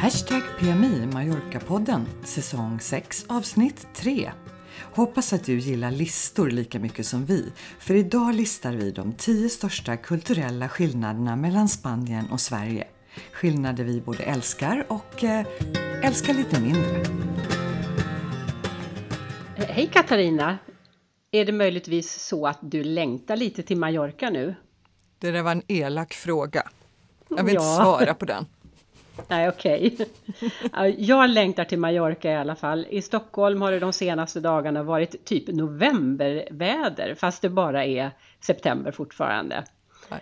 Hashtag PMI Mallorca-podden, säsong 6 avsnitt 3. Hoppas att du gillar listor lika mycket som vi, för idag listar vi de 10 största kulturella skillnaderna mellan Spanien och Sverige. Skillnader vi både älskar och eh, älskar lite mindre. Hej Katarina! Är det möjligtvis så att du längtar lite till Mallorca nu? Det där var en elak fråga. Jag vill Ja. inte svara på den. Nej, okej. Ja, Jag längtar till Mallorca i alla fall. I Stockholm har det de senaste dagarna varit typ novemberväder, fast det bara är september fortfarande.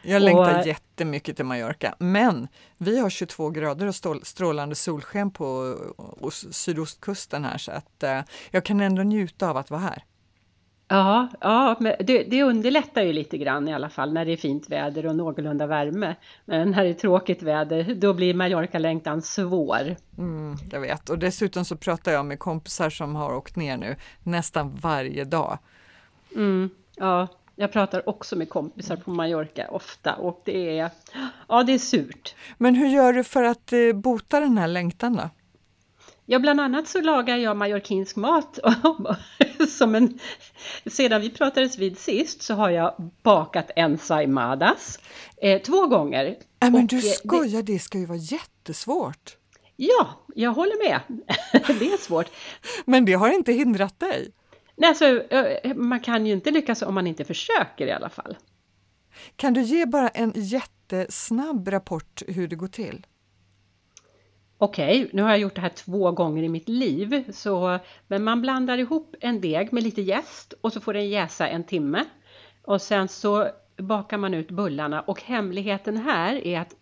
Jag längtar Och- jättemycket till Mallorca, men vi har 22 grader och strålande solsken på os- sydostkusten här så att eh, jag kan ändå njuta av att vara här. Ja, ja men det, det underlättar ju lite grann i alla fall när det är fint väder och någorlunda värme. Men när det är tråkigt väder, då blir Mallorca-längtan svår. Mm, jag vet, och dessutom så pratar jag med kompisar som har åkt ner nu nästan varje dag. Mm, ja, jag pratar också med kompisar på Mallorca ofta och det är, ja, det är surt. Men hur gör du för att eh, bota den här längtan då? Ja, bland annat så lagar jag mallorquinsk mat. som en, sedan vi pratades vid sist så har jag bakat ensaimadas eh, två gånger. Nej men Och, du eh, det- skojar, det ska ju vara jättesvårt. Ja, jag håller med. det är svårt. Men det har inte hindrat dig. Nej, alltså, man kan ju inte lyckas om man inte försöker i alla fall. Kan du ge bara en jättesnabb rapport hur det går till? Okej, nu har jag gjort det här två gånger i mitt liv, så, men man blandar ihop en deg med lite jäst och så får den jäsa en timme. Och sen så bakar man ut bullarna och hemligheten här är att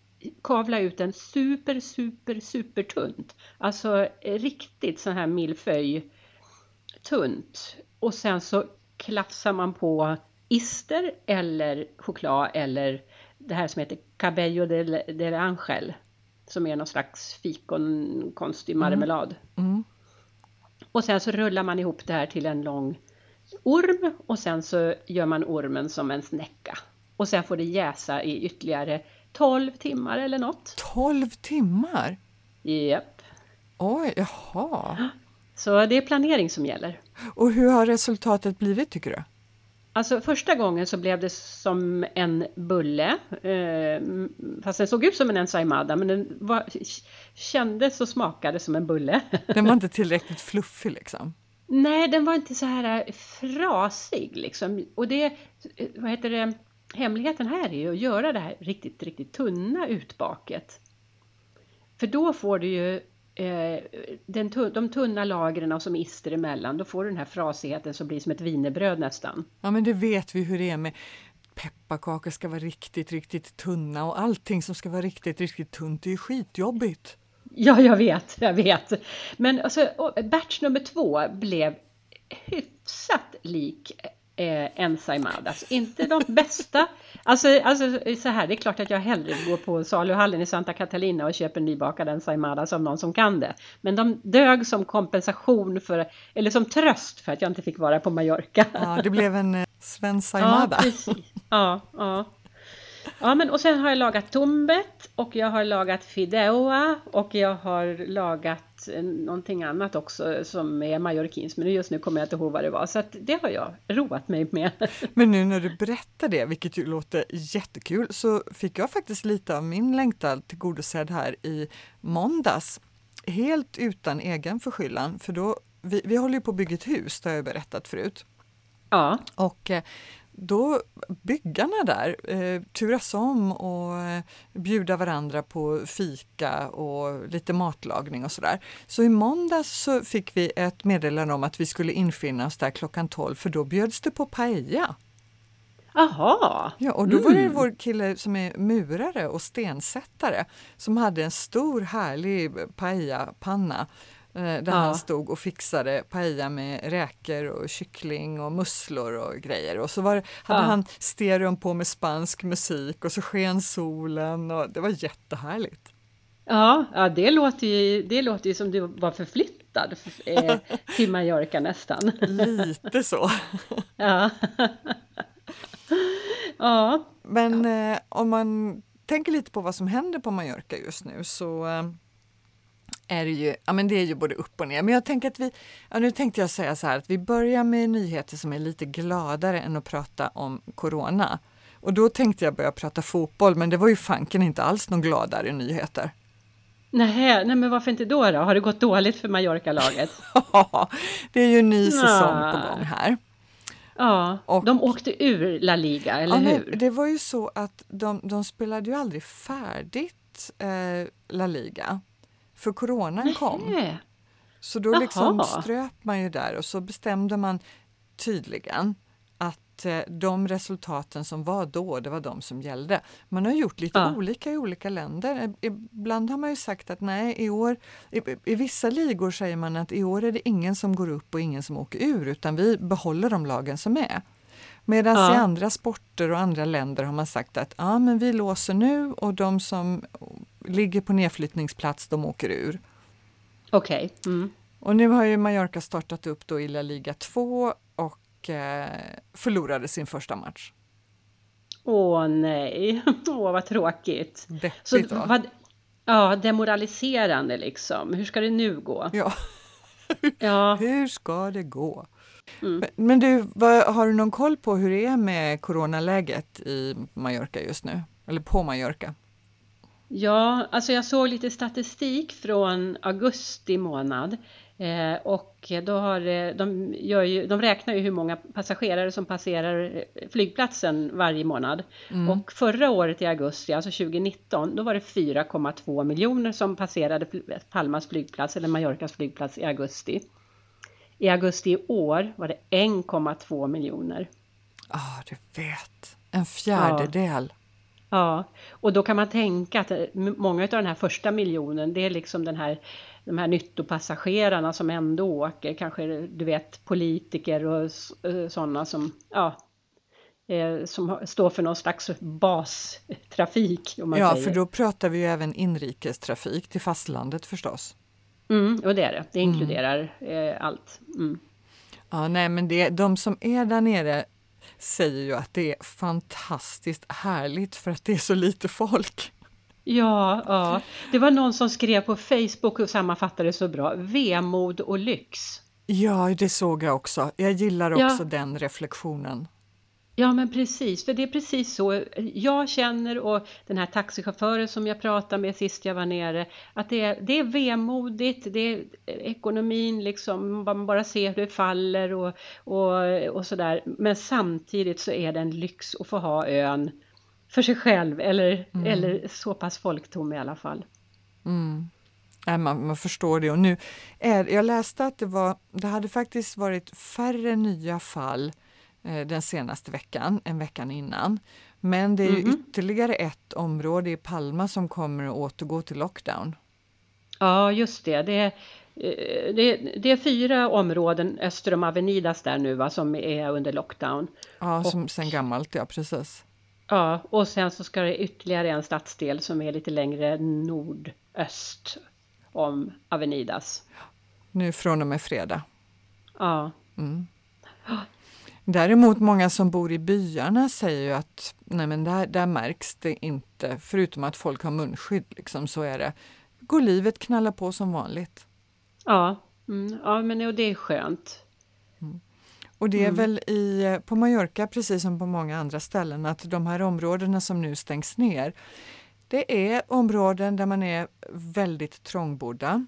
kavla ut den super, super, super tunt. Alltså eh, riktigt sån här millefeuille tunt. Och sen så klafsar man på ister eller choklad eller det här som heter cabello del, del angel. Som är någon slags fikonkonstig marmelad. Mm. Och sen så rullar man ihop det här till en lång orm och sen så gör man ormen som en snäcka. Och sen får det jäsa i ytterligare 12 timmar eller något. 12 timmar? Japp. Oj, jaha. Så det är planering som gäller. Och hur har resultatet blivit tycker du? Alltså första gången så blev det som en bulle. Eh, fast den såg ut som en ensaimada men den var, kändes och smakade som en bulle. Den var inte tillräckligt fluffig liksom. Nej, den var inte så här frasig liksom. Och det, vad heter det, hemligheten här är ju att göra det här riktigt, riktigt tunna utbaket. För då får du ju eh, den, de tunna lagren som ister emellan, då får du den här frasigheten som blir som ett wienerbröd nästan. Ja, men det vet vi hur det är med pepparkakor ska vara riktigt, riktigt tunna och allting som ska vara riktigt, riktigt tunt är ju skitjobbigt. Ja, jag vet, jag vet. Men alltså, batch nummer två blev hyfsat lik eh, ensaimadas. Inte de bästa. Alltså, alltså så här, det är klart att jag hellre går på saluhallen i Santa Catalina och köper nybakad ensaimadas av någon som kan det. Men de dög som kompensation för, eller som tröst för att jag inte fick vara på Mallorca. Ja, det blev en eh, Sven Ja, precis. Ja, ja. Ja, men och sen har jag lagat tumbet och jag har lagat fideoa och jag har lagat någonting annat också som är mallorquins, men just nu kommer jag inte ihåg vad det var. Så det har jag roat mig med. Men nu när du berättar det, vilket ju låter jättekul, så fick jag faktiskt lite av min längtan tillgodosedd här i måndags. Helt utan egen förskyllan, för då, vi, vi håller ju på att bygga ett hus, det har jag berättat förut. Ja, Och eh, då byggarna där eh, turas om och eh, bjuda varandra på fika och lite matlagning och sådär. Så i måndags så fick vi ett meddelande om att vi skulle infinna oss där klockan 12 för då bjöds det på paella. aha. Ja, och då var det Mm. vår kille som är murare och stensättare som hade en stor härlig paella-panna där Ja. han stod och fixade paella med räkor och kyckling och musslor och grejer. Och så var, hade Ja. han stereon på med spansk musik och så sken solen och det var jättehärligt. Ja, ja det, låter ju, det låter ju som du var förflyttad eh, till Mallorca nästan. Lite så. Ja. ja, Men eh, om man tänker lite på vad som händer på Mallorca just nu så eh, är det ju, ja men det är ju både upp och ner. Men jag tänker att vi, ja nu tänkte jag säga så här att vi börjar med nyheter som är lite gladare än att prata om corona. Och då tänkte jag börja prata fotboll, men det var ju fanken inte alls någon gladare nyheter. Nej, nej men varför inte då då? Har det gått dåligt för Mallorca-laget? Det är ju en ny säsong på gång här. Ja, och, de åkte ur La Liga, eller ja, hur? det var ju så att de, de spelade ju aldrig färdigt eh, La Liga, för coronan kom. Så då liksom ströp man ju där och så bestämde man tydligen Eh, de resultaten som var då, det var de som gällde. Man har gjort lite ja. olika i olika länder. Ibland har man ju sagt att nej, i år, i, i, vissa ligor säger man att i år är det ingen som går upp och ingen som åker ur, utan vi behåller de lagen som är. Medan ja. i andra sporter och andra länder har man sagt att ja, men vi låser nu och de som ligger på nedflyttningsplats, de åker ur. Okej. Okay. Mm. Och nu har ju Mallorca startat upp då i La Liga 2 och Eh, förlorade sin första match. Åh nej, åh vad tråkigt. Deppigt Så, vad, Ja, demoraliserande liksom. Hur ska det nu gå? Ja, ja. hur ska det gå? Mm. Men, du, vad, har du någon koll på hur det är med coronaläget i Mallorca just nu? Eller på Mallorca? Ja, alltså jag såg lite statistik från augusti månad Eh, och då har, de, gör ju, de räknar ju hur många passagerare som passerar flygplatsen varje månad. Mm. Och förra året i augusti, alltså 2019, då var det 4,2 miljoner som passerade Palmas flygplats eller Mallorcas flygplats i augusti. I augusti i år var det 1,2 miljoner. Ja, ah, du vet. En fjärdedel. Ja. ja, och då kan man tänka att många av den här första miljonen, det är liksom den här de här nyttopassagerarna som ändå åker, kanske du vet politiker och eh, sådana som, ja, eh, som står för någon slags bastrafik. Ja, säger. för då pratar vi ju även inrikestrafik till fastlandet förstås. Mm, och det är det, det mm. inkluderar mm. eh, allt. Mm. Ja, nej, men det, de som är där nere säger ju att det är fantastiskt härligt för att det är så lite folk. Ja, ja, det var någon som skrev på Facebook och sammanfattade så bra. Vemod och lyx. Ja, det såg jag också. Jag gillar också ja. den reflektionen. Ja, men precis, för det är precis så jag känner och den här taxichauffören som jag pratade med sist jag var nere, att det är, det är vemodigt, det är ekonomin liksom, man bara ser hur det faller och, och, och sådär. Men samtidigt så är det en lyx att få ha ön för sig själv eller, mm. eller så pass folktom i alla fall. Mm. Nej, man, man förstår det. Och nu är, jag läste att det, var, det hade faktiskt varit färre nya fall den senaste veckan än veckan innan. Men det är mm -hmm. ytterligare ett område i Palma som kommer att återgå till lockdown. Ja, just det. Det är, eh, det, det är fyra områden öster om Avenidas där nu va, som är under lockdown. Ja, som och, sen gammalt, ja precis. Ja, och sen så ska det ytterligare en stadsdel som är lite längre nordöst om Avenidas. Nu från och med fredag. Ja. Mm. Däremot många som bor i byarna säger ju att nej men där, där märks det inte, förutom att folk har munskydd, liksom, så är det. Går livet knalla på som vanligt. Ja, mm, ja men och det är skönt. Och det är mm. väl i, på Mallorca, precis som på många andra ställen, att de här områdena som nu stängs ner, det är områden där man är väldigt trångbodda.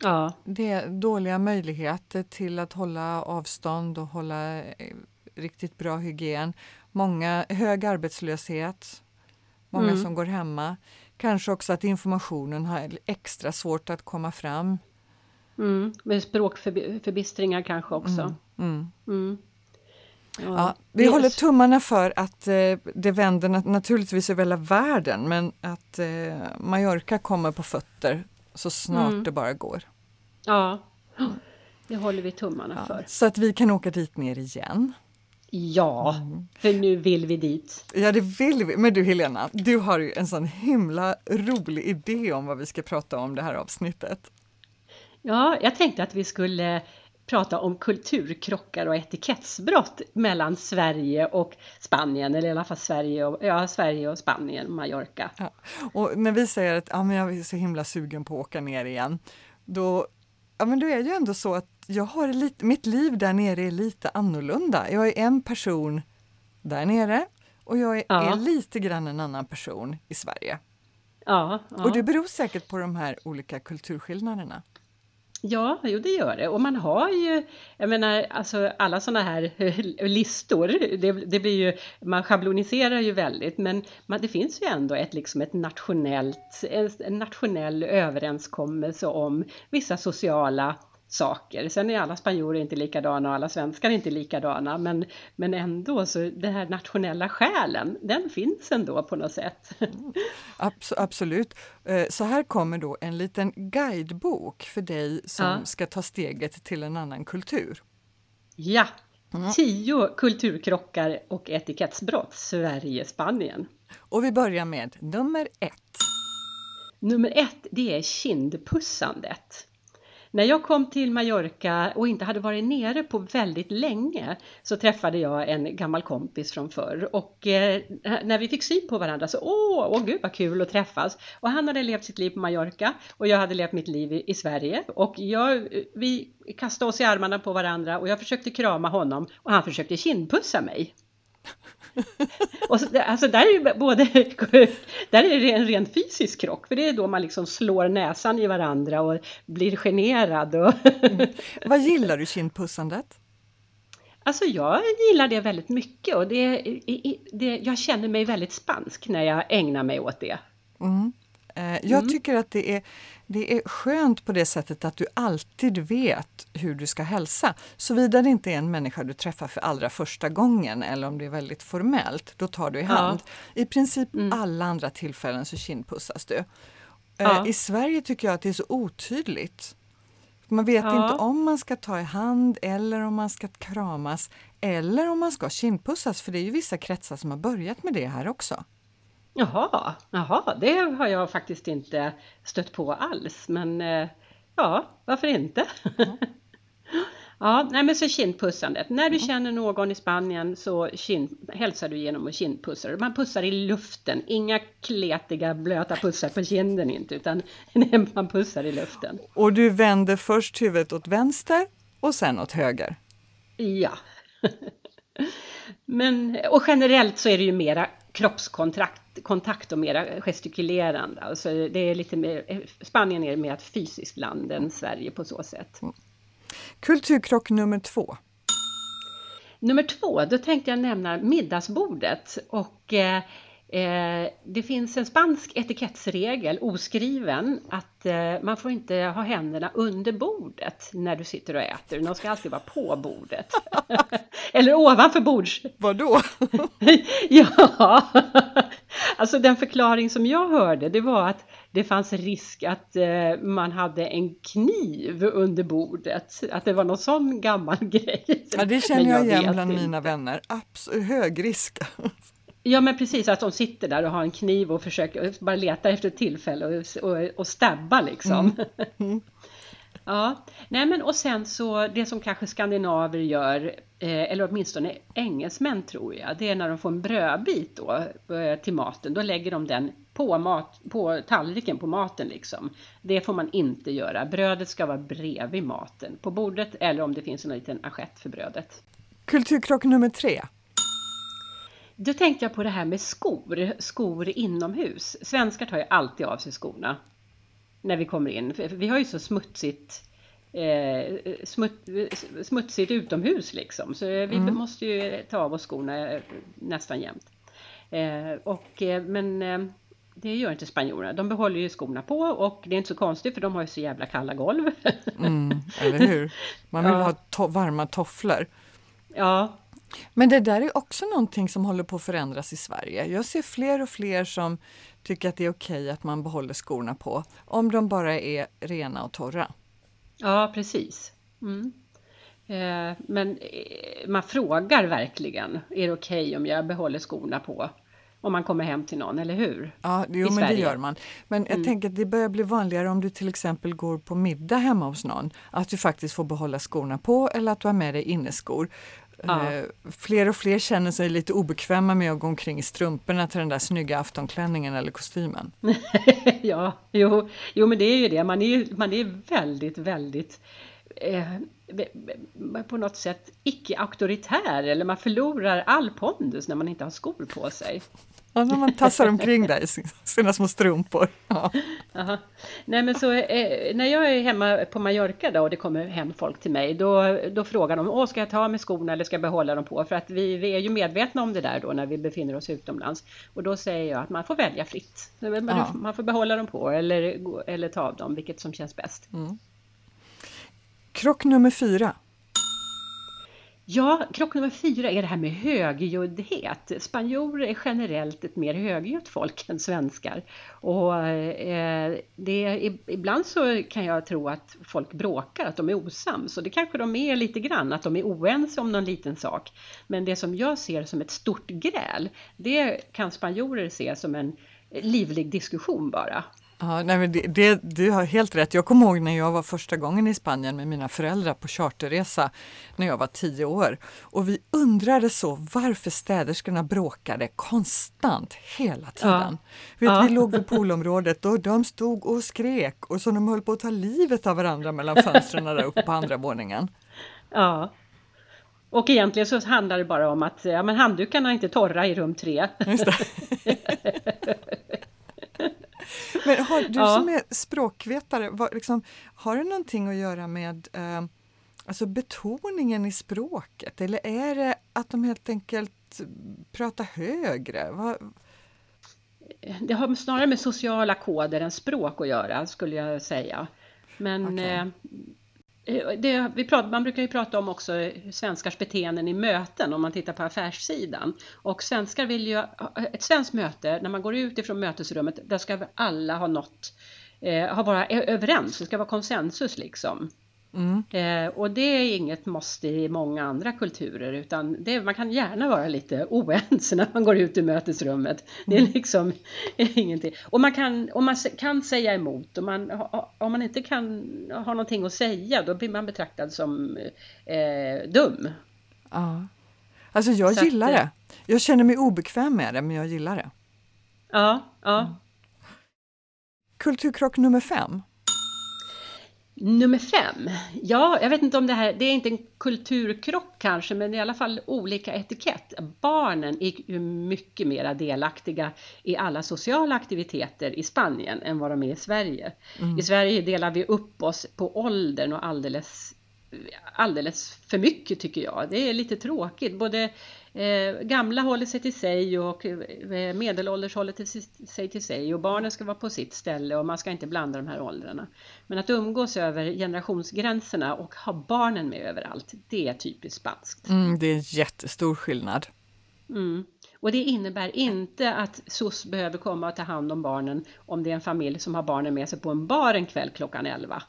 Ja. Det är dåliga möjligheter till att hålla avstånd och hålla eh, riktigt bra hygien. Många, hög arbetslöshet, många mm. som går hemma. Kanske också att informationen har extra svårt att komma fram. Mm. Med språkförbistringar kanske också. Mm. Mm. Mm. Ja, ja, vi håller tummarna för att eh, det vänder nat naturligtvis över hela världen men att eh, Mallorca kommer på fötter så snart mm. det bara går. Ja, det håller vi tummarna ja, för. Så att vi kan åka dit ner igen. Ja, mm. för nu vill vi dit. Ja, det vill vi. Men du Helena, du har ju en sån himla rolig idé om vad vi ska prata om det här avsnittet. Ja, jag tänkte att vi skulle prata om kulturkrockar och etikettsbrott mellan Sverige och Spanien, eller i alla fall Sverige och, ja, Sverige och Spanien, Mallorca. Ja. Och när vi säger att ja, men jag är så himla sugen på att åka ner igen, då, ja, men då är det ju ändå så att jag har lite, mitt liv där nere är lite annorlunda. Jag är en person där nere och jag är, ja. är lite grann en annan person i Sverige. Ja, ja. Och det beror säkert på de här olika kulturskillnaderna. Ja, jo det gör det. Och man har ju, jag menar, alltså alla sådana här eh, listor, det, det, blir ju, man schabloniserar ju väldigt, men man, det finns ju ändå ett, liksom ett nationellt, en nationell överenskommelse om vissa sociala saker. Sen är alla spanjorer inte likadana och alla svenskar inte likadana men, men ändå så den här nationella själen, den finns ändå på något sätt. Abs absolut. Eh, så här kommer då en liten guidebok för dig som ja. ska ta steget till en annan kultur. Ja, mm. tio kulturkrockar och etikettsbrott, Sverige-Spanien. Och vi börjar med nummer ett. Nummer ett, det är kindpussandet. När jag kom till Mallorca och inte hade varit nere på väldigt länge så träffade jag en gammal kompis från förr. Och eh, när vi fick syn på varandra så åh, åh gud vad kul att träffas. Och han hade levt sitt liv på Mallorca och jag hade levt mitt liv i, i Sverige. Och jag, vi kastade oss i armarna på varandra och jag försökte krama honom och han försökte kindpussa mig. och så, alltså där är både, där är det en rent fysisk krock, för det är då man liksom slår näsan i varandra och blir generad. Och mm. Vad gillar du kindpussandet? Alltså jag gillar det väldigt mycket och det, det, jag känner mig väldigt spansk när jag ägnar mig åt det. Mm. Eh, jag mm. tycker att det är, det är skönt på det sättet att du alltid vet hur du ska hälsa. Såvida det inte är en människa du träffar för allra första gången eller om det är väldigt formellt, då tar du i hand. Ja. I princip mm. alla andra tillfällen så kindpussas du. Eh, ja. I Sverige tycker jag att det är så otydligt. Man vet ja. inte om man ska ta i hand eller om man ska kramas eller om man ska kindpussas, för det är ju vissa kretsar som har börjat med det här också. Jaha, jaha, det har jag faktiskt inte stött på alls, men eh, ja, varför inte? Mm. ja, nej men så kindpussandet. När du känner någon i Spanien så kind, hälsar du genom att kindpussa. Man pussar i luften, inga kletiga blöta pussar på kinden inte, utan man pussar i luften. Och du vänder först huvudet åt vänster och sen åt höger? Ja. Men, och generellt så är det ju mera kroppskontakt kontakt och mera gestikulerande. Alltså det är lite mer, Spanien är mer ett fysiskt land än Sverige på så sätt. Mm. Kulturkrock nummer två. Nummer två, då tänkte jag nämna middagsbordet och eh, Eh, det finns en spansk etikettsregel, oskriven, att eh, man får inte ha händerna under bordet när du sitter och äter. De ska alltid vara på bordet. Eller ovanför bords... Vadå? ja, alltså den förklaring som jag hörde det var att det fanns risk att eh, man hade en kniv under bordet. Att det var någon sån gammal grej. Ja, det känner jag, jag igen bland inte. mina vänner. Absolut, hög risk. Ja men precis, att de sitter där och har en kniv och försöker bara leta efter ett tillfälle och, och, och stabba liksom. Mm. Mm. ja, nej men och sen så det som kanske skandinaver gör, eh, eller åtminstone engelsmän tror jag, det är när de får en brödbit då eh, till maten, då lägger de den på, mat, på tallriken på maten liksom. Det får man inte göra. Brödet ska vara bredvid maten på bordet eller om det finns en liten assiett för brödet. Kulturkrock nummer tre. Då tänkte jag på det här med skor, skor inomhus. Svenskar tar ju alltid av sig skorna när vi kommer in. Vi har ju så smutsigt eh, smut, smutsigt utomhus liksom. Så vi mm. måste ju ta av oss skorna eh, nästan jämt. Eh, och, eh, men eh, det gör inte spanjorerna. De behåller ju skorna på och det är inte så konstigt för de har ju så jävla kalla golv. Mm, eller hur? Man vill ja. ha to varma tofflor. Ja, men det där är också någonting som håller på att förändras i Sverige. Jag ser fler och fler som tycker att det är okej att man behåller skorna på, om de bara är rena och torra. Ja, precis. Mm. Eh, men eh, man frågar verkligen, är det okej om jag behåller skorna på? om man kommer hem till någon, eller hur? Ja, jo, men det gör man. Men jag mm. tänker att det börjar bli vanligare om du till exempel går på middag hemma hos någon, att du faktiskt får behålla skorna på eller att du har med dig inneskor. Ja. Eh, fler och fler känner sig lite obekväma med att gå omkring i strumporna till den där snygga aftonklänningen eller kostymen. ja, jo, jo, men det är ju det. Man är, man är väldigt, väldigt eh, på något sätt icke-auktoritär eller man förlorar all pondus när man inte har skor på sig. Ja, när man tassar omkring där i sina små strumpor. Ja. Nej, men så, eh, när jag är hemma på Mallorca då, och det kommer hem folk till mig, då, då frågar de, Åh, ska jag ta av mig skorna eller ska jag behålla dem på? För att vi, vi är ju medvetna om det där då när vi befinner oss utomlands. Och då säger jag att man får välja fritt. Man, ja. man får behålla dem på eller, eller ta av dem, vilket som känns bäst. Mm. Krock nummer fyra. Ja, krock nummer fyra är det här med högljuddhet. Spanjorer är generellt ett mer högljutt folk än svenskar. Och eh, det, ibland så kan jag tro att folk bråkar, att de är osams. Och det kanske de är lite grann, att de är oense om någon liten sak. Men det som jag ser som ett stort gräl, det kan spanjorer se som en livlig diskussion bara. Ja, nej, men det, det, du har helt rätt. Jag kommer ihåg när jag var första gången i Spanien med mina föräldrar på charterresa när jag var tio år. Och vi undrade så varför städerskorna bråkade konstant hela tiden. Ja. Vet, ja. Vi låg vid poolområdet och de stod och skrek och så de höll på att ta livet av varandra mellan fönstren där uppe på andra våningen. Ja. Och egentligen så handlar det bara om att ja, men handdukarna är inte torra i rum tre. Men har, du ja. som är språkvetare, vad, liksom, har det någonting att göra med eh, alltså betoningen i språket eller är det att de helt enkelt pratar högre? Vad... Det har snarare med sociala koder än språk att göra skulle jag säga. Men okay. Eh, Eh, det, vi pratar, man brukar ju prata om också eh, svenskars beteenden i möten om man tittar på affärssidan. Och svenskar vill ju, eh, ett svenskt möte, när man går ut ifrån mötesrummet, där ska alla ha nått, eh, ha vara överens, det ska vara konsensus liksom. Mm. Eh, och det är inget måste i många andra kulturer utan det, man kan gärna vara lite oense när man går ut ur mötesrummet. Det är mm. liksom ingenting. Och man kan, och man kan säga emot och man, om man inte kan ha någonting att säga då blir man betraktad som eh, dum. Ja. Alltså jag Så gillar att, det. Jag känner mig obekväm med det men jag gillar det. Ja, ja. Mm. Kulturkrock nummer fem. Nummer fem. Ja, jag vet inte om det här, det är inte en kulturkrock kanske, men i alla fall olika etikett. Barnen är ju mycket mer delaktiga i alla sociala aktiviteter i Spanien än vad de är i Sverige. Mm. I Sverige delar vi upp oss på åldern och alldeles alldeles för mycket tycker jag. Det är lite tråkigt. Både eh, gamla håller sig till sig och eh, medelålders håller till sig till sig och barnen ska vara på sitt ställe och man ska inte blanda de här åldrarna. Men att umgås över generationsgränserna och ha barnen med överallt, det är typiskt spanskt. Mm, det är en jättestor skillnad. Mm. Och det innebär inte att SOS behöver komma och ta hand om barnen om det är en familj som har barnen med sig på en bar en kväll klockan 11.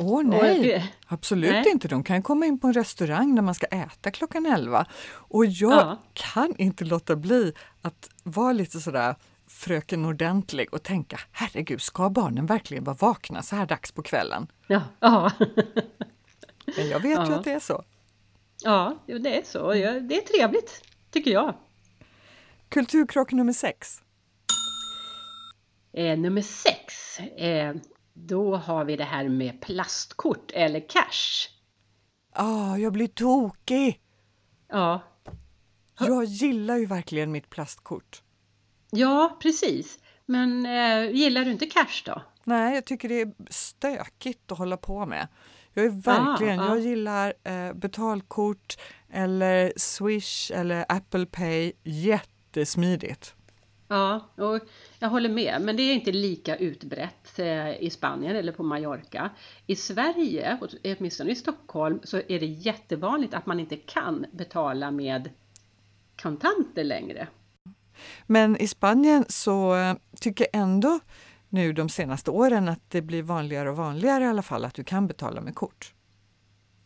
Åh oh, nej, absolut nej. inte. De kan komma in på en restaurang när man ska äta klockan 11. Och jag ja. kan inte låta bli att vara lite sådär fröken ordentlig och tänka herregud, ska barnen verkligen vara vakna så här dags på kvällen? Ja. ja. Men jag vet ja. ju att det är så. Ja, det är så. Det är trevligt, tycker jag. Kulturkrock nummer sex. Eh, nummer sex. Eh, då har vi det här med plastkort eller cash. Ah, jag blir tokig! Ja. Jag gillar ju verkligen mitt plastkort. Ja, precis. Men eh, gillar du inte cash då? Nej, jag tycker det är stökigt att hålla på med. Jag är verkligen, ah, ah. jag gillar eh, betalkort eller Swish eller Apple Pay. Jättesmidigt. Ja, och jag håller med, men det är inte lika utbrett eh, i Spanien eller på Mallorca. I Sverige, åtminstone i Stockholm, så är det jättevanligt att man inte kan betala med kontanter längre. Men i Spanien så eh, tycker jag ändå nu de senaste åren att det blir vanligare och vanligare i alla fall att du kan betala med kort.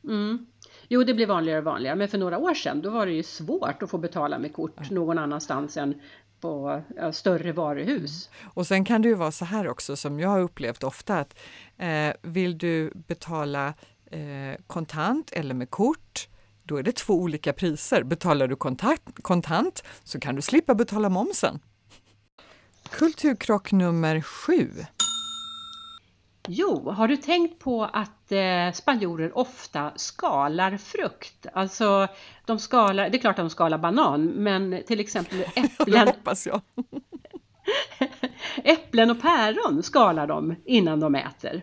Mm. Jo, det blir vanligare och vanligare, men för några år sedan då var det ju svårt att få betala med kort någon annanstans än på ja, större varuhus. Mm. Och sen kan det ju vara så här också som jag har upplevt ofta att eh, vill du betala eh, kontant eller med kort då är det två olika priser. Betalar du kontant, kontant så kan du slippa betala momsen. Kulturkrock nummer sju. Jo, har du tänkt på att eh, spanjorer ofta skalar frukt? Alltså, de skalar, det är klart att de skalar banan, men till exempel äpplen. det hoppas jag. äpplen och päron skalar de innan de äter.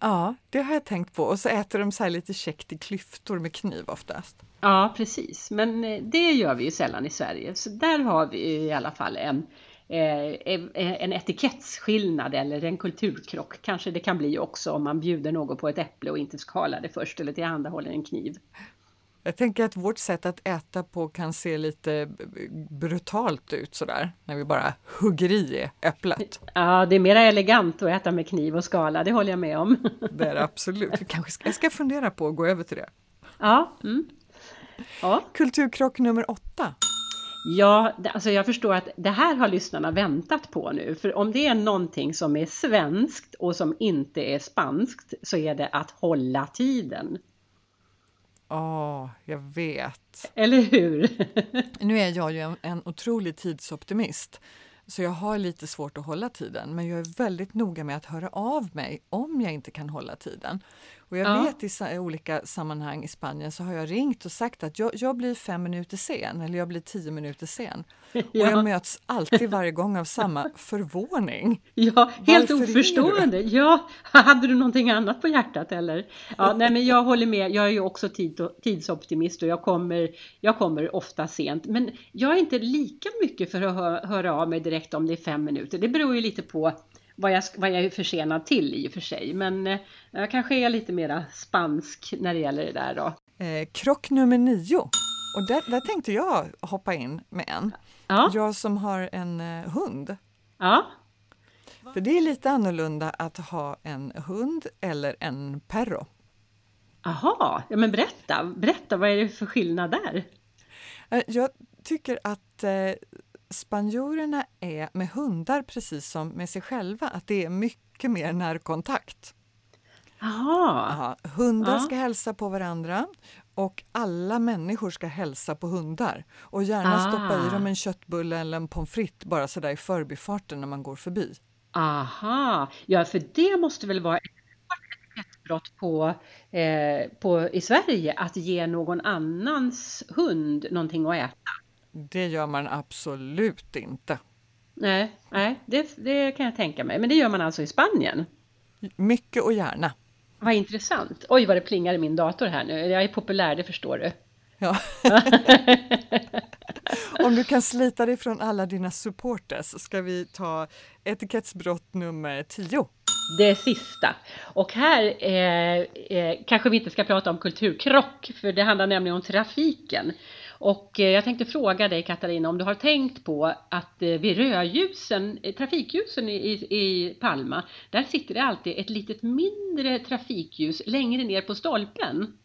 Ja, det har jag tänkt på. Och så äter de så lite käckt i klyftor med kniv oftast. Ja, precis. Men eh, det gör vi ju sällan i Sverige. Så där har vi i alla fall en, en etikettsskillnad eller en kulturkrock. Kanske det kan bli också om man bjuder någon på ett äpple och inte skalar det först eller tillhandahåller en kniv. Jag tänker att vårt sätt att äta på kan se lite brutalt ut sådär, när vi bara hugger i äpplet. Ja, det är mer elegant att äta med kniv och skala, det håller jag med om. Det är det absolut. Kanske ska, jag ska fundera på att gå över till det. Ja. Mm. ja. Kulturkrock nummer åtta. Ja, alltså jag förstår att det här har lyssnarna väntat på nu. För om det är någonting som är svenskt och som inte är spanskt så är det att hålla tiden. Ja, oh, jag vet. Eller hur? nu är jag ju en, en otrolig tidsoptimist, så jag har lite svårt att hålla tiden. Men jag är väldigt noga med att höra av mig om jag inte kan hålla tiden. Och jag ja. vet i olika sammanhang i Spanien så har jag ringt och sagt att jag, jag blir fem minuter sen eller jag blir tio minuter sen. Ja. Och jag möts alltid varje gång av samma förvåning. Ja, helt Varför oförstående. Ja, hade du någonting annat på hjärtat eller? Ja, nej, men jag håller med. Jag är ju också tid, tidsoptimist och jag kommer, jag kommer ofta sent. Men jag är inte lika mycket för att höra av mig direkt om det är fem minuter. Det beror ju lite på vad jag, vad jag är försenad till i och för sig. Men eh, jag kanske är lite mera spansk när det gäller det där då. Eh, krock nummer nio. Och där, där tänkte jag hoppa in med en. Ja. Jag som har en eh, hund. Ja. För det är lite annorlunda att ha en hund eller en perro. Aha, ja men berätta, berätta vad är det för skillnad där? Eh, jag tycker att spanjorerna är med hundar precis som med sig själva, att det är mycket mer närkontakt. Aha. Hundar ja. ska hälsa på varandra och alla människor ska hälsa på hundar och gärna ah. stoppa i dem en köttbulle eller en pommes frites bara sådär i förbifarten när man går förbi. Aha, ja för det måste väl vara ett brott på, eh, på, i Sverige att ge någon annans hund någonting att äta. Det gör man absolut inte. Nej, nej det, det kan jag tänka mig. Men det gör man alltså i Spanien? Mycket och gärna. Vad intressant. Oj, vad det plingar i min dator här nu. Jag är populär, det förstår du. Ja. Om du kan slita dig från alla dina supporters ska vi ta etikettsbrott nummer 10. Det sista. Och här eh, eh, kanske vi inte ska prata om kulturkrock, för det handlar nämligen om trafiken. Och eh, jag tänkte fråga dig Katarina om du har tänkt på att eh, vid rödljusen, eh, trafikljusen i, i Palma, där sitter det alltid ett litet mindre trafikljus längre ner på stolpen.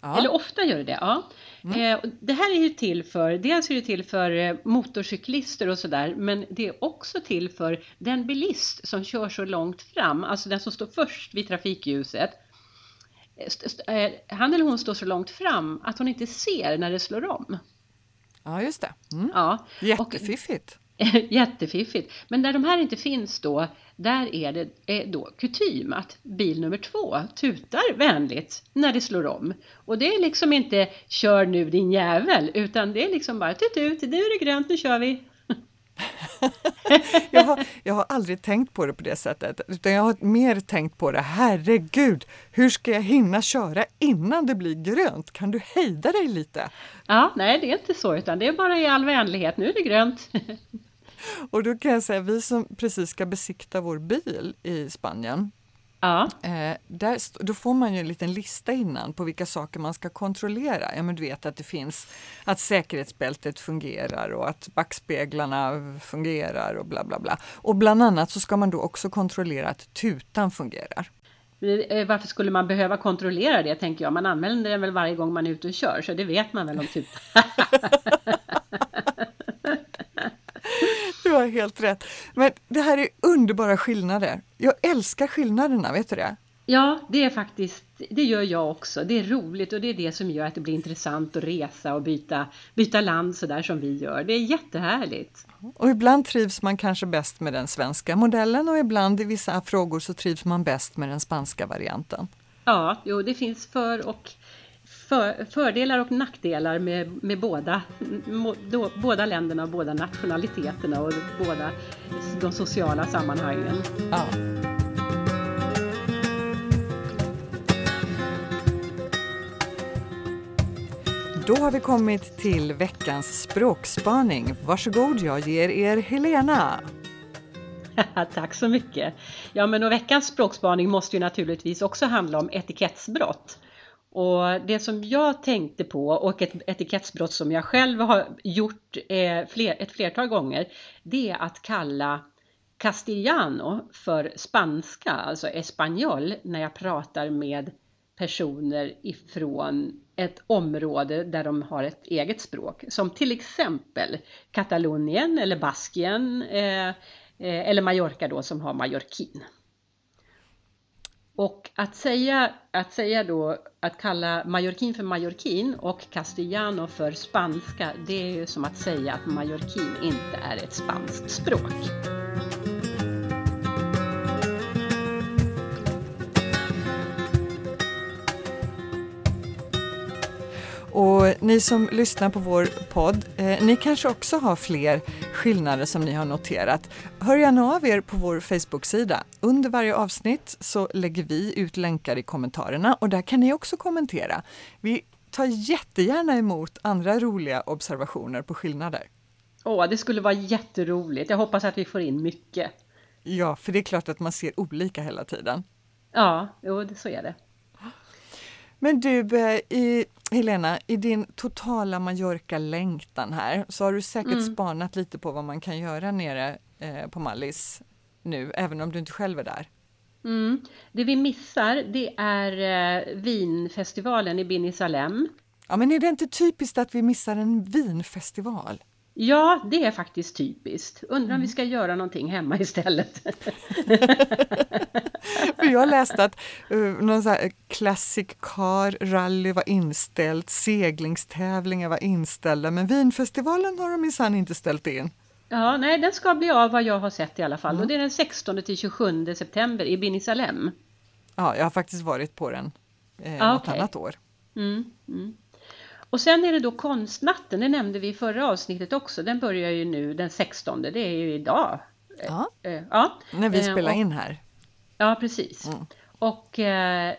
Ja. Eller ofta gör det det. Ja. Mm. det här är ju till för, dels är det till för motorcyklister och sådär, men det är också till för den bilist som kör så långt fram, alltså den som står först vid trafikljuset han eller hon står så långt fram att hon inte ser när det slår om. Ja, just det. Mm. Ja. Jättefiffigt. jättefiffigt. Men där de här inte finns då, där är det är då kutym att bil nummer två tutar vänligt när det slår om. Och det är liksom inte kör nu din jävel, utan det är liksom bara tut ut, nu är det grönt, nu kör vi. jag, har, jag har aldrig tänkt på det på det sättet, utan jag har mer tänkt på det, herregud, hur ska jag hinna köra innan det blir grönt? Kan du hejda dig lite? Ja, nej det är inte så, utan det är bara i all vänlighet, nu är det grönt. Och då kan jag säga, vi som precis ska besikta vår bil i Spanien, Ja. Eh, där, då får man ju en liten lista innan på vilka saker man ska kontrollera. Ja, men du vet att det finns att säkerhetsbältet fungerar och att backspeglarna fungerar och bla bla bla. Och bland annat så ska man då också kontrollera att tutan fungerar. Eh, varför skulle man behöva kontrollera det tänker jag? Man använder den väl varje gång man är ute och kör så det vet man väl om tutan. Du har helt rätt. Men det här är underbara skillnader. Jag älskar skillnaderna, vet du det? Ja, det är faktiskt, det gör jag också. Det är roligt och det är det som gör att det blir intressant att resa och byta, byta land så där som vi gör. Det är jättehärligt. Och ibland trivs man kanske bäst med den svenska modellen och ibland i vissa frågor så trivs man bäst med den spanska varianten. Ja, jo, det finns för och för, fördelar och nackdelar med, med båda, då, båda länderna och båda nationaliteterna och båda de sociala sammanhangen. Ja. Då har vi kommit till veckans språkspaning. Varsågod, jag ger er Helena. Tack så mycket. Ja, men och veckans språkspaning måste ju naturligtvis också handla om etikettsbrott. Och det som jag tänkte på och ett etikettsbrott som jag själv har gjort eh, fler, ett flertal gånger, det är att kalla castellano för spanska, alltså espanol, när jag pratar med personer ifrån ett område där de har ett eget språk. Som till exempel Katalonien eller Baskien eh, eh, eller Mallorca då som har mallorquin. Och att säga, att säga då, att kalla mallorquin för mallorquin och castellano för spanska, det är ju som att säga att mallorquin inte är ett spanskt språk. Och ni som lyssnar på vår podd, eh, ni kanske också har fler skillnader som ni har noterat. Hör gärna av er på vår Facebook-sida. Under varje avsnitt så lägger vi ut länkar i kommentarerna och där kan ni också kommentera. Vi tar jättegärna emot andra roliga observationer på skillnader. Åh, det skulle vara jätteroligt. Jag hoppas att vi får in mycket. Ja, för det är klart att man ser olika hela tiden. Ja, jo, så är det. Men du, eh, i, Helena, i din totala Mallorca-längtan här så har du säkert mm. spanat lite på vad man kan göra nere eh, på Mallis nu, även om du inte själv är där. Mm. Det vi missar det är eh, vinfestivalen i Bini Salem. Ja, men är det inte typiskt att vi missar en vinfestival? Ja, det är faktiskt typiskt. Undrar om vi mm. ska göra någonting hemma istället. För jag läste att uh, någon sån här Classic Car Rally var inställt, seglingstävlingar var inställda, men vinfestivalen har de minsann inte ställt in. Ja, nej, den ska bli av vad jag har sett i alla fall. Mm. Och det är den 16 till 27 september i Binisalem. Ja, jag har faktiskt varit på den eh, ah, något okay. annat år. Mm, mm. Och sen är det då konstnatten, det nämnde vi i förra avsnittet också. Den börjar ju nu den 16, det är ju idag. Ja, eh, ja. när vi eh, spelar in här. Ja, precis. Mm. Och, eh,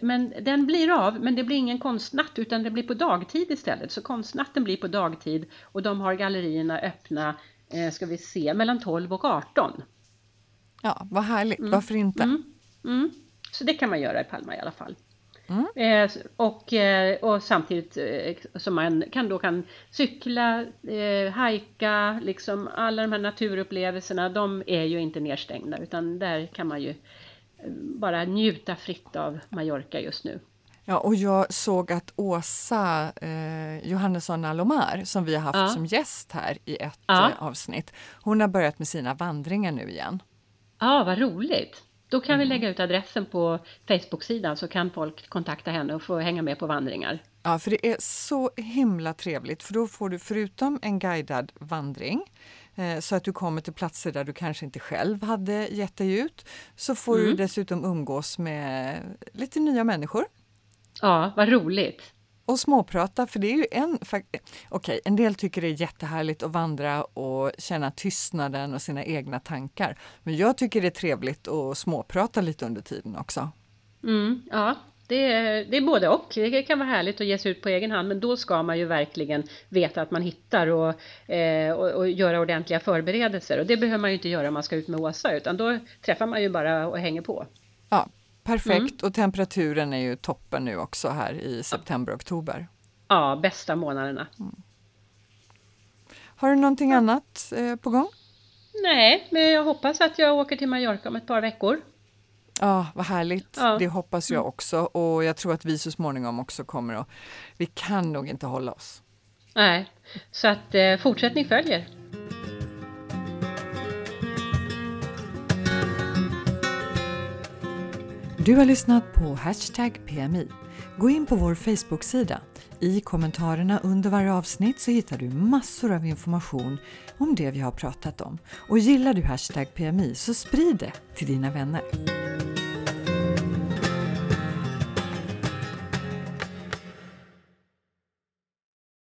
men den blir av, men det blir ingen konstnatt utan det blir på dagtid istället. Så konstnatten blir på dagtid och de har gallerierna öppna, ska vi se, mellan 12 och 18. Ja, vad härligt. Mm. Varför inte? Mm. Mm. Så det kan man göra i Palma i alla fall. Mm. Eh, och, eh, och samtidigt eh, som man kan då kan cykla, eh, hajka, liksom alla de här naturupplevelserna, de är ju inte nedstängda utan där kan man ju eh, bara njuta fritt av Mallorca just nu. Ja, och jag såg att Åsa eh, Johannesson Alomar, som vi har haft ja. som gäst här i ett ja. avsnitt, hon har börjat med sina vandringar nu igen. Ja, vad roligt! Då kan mm. vi lägga ut adressen på Facebook-sidan så kan folk kontakta henne och få hänga med på vandringar. Ja, för det är så himla trevligt för då får du förutom en guidad vandring eh, så att du kommer till platser där du kanske inte själv hade gett dig ut, så får mm. du dessutom umgås med lite nya människor. Ja, vad roligt! Och småprata, för det är ju en... Okej, okay, en del tycker det är jättehärligt att vandra och känna tystnaden och sina egna tankar. Men jag tycker det är trevligt att småprata lite under tiden också. Mm, ja, det är, det är både och. Det kan vara härligt att ge sig ut på egen hand, men då ska man ju verkligen veta att man hittar och, eh, och, och, göra ordentliga förberedelser. Och det behöver man ju inte göra om man ska ut med Åsa, utan då träffar man ju bara och hänger på. Ja, Perfekt mm. och temperaturen är ju toppen nu också här i september, oktober. Ja, bästa månaderna. Mm. Har du någonting annat eh, på gång? Nej, men jag hoppas att jag åker till Mallorca om ett par veckor. Ja, vad härligt. Ja. Det hoppas jag mm. också och jag tror att vi så småningom också kommer att... Vi kan nog inte hålla oss. Nej, så att eh, fortsättning följer. Du har lyssnat på Hashtag PMI. Gå in på vår Facebook-sida. I kommentarerna under varje avsnitt så hittar du massor av information om det vi har pratat om. Och gillar du Hashtag PMI så sprid det till dina vänner.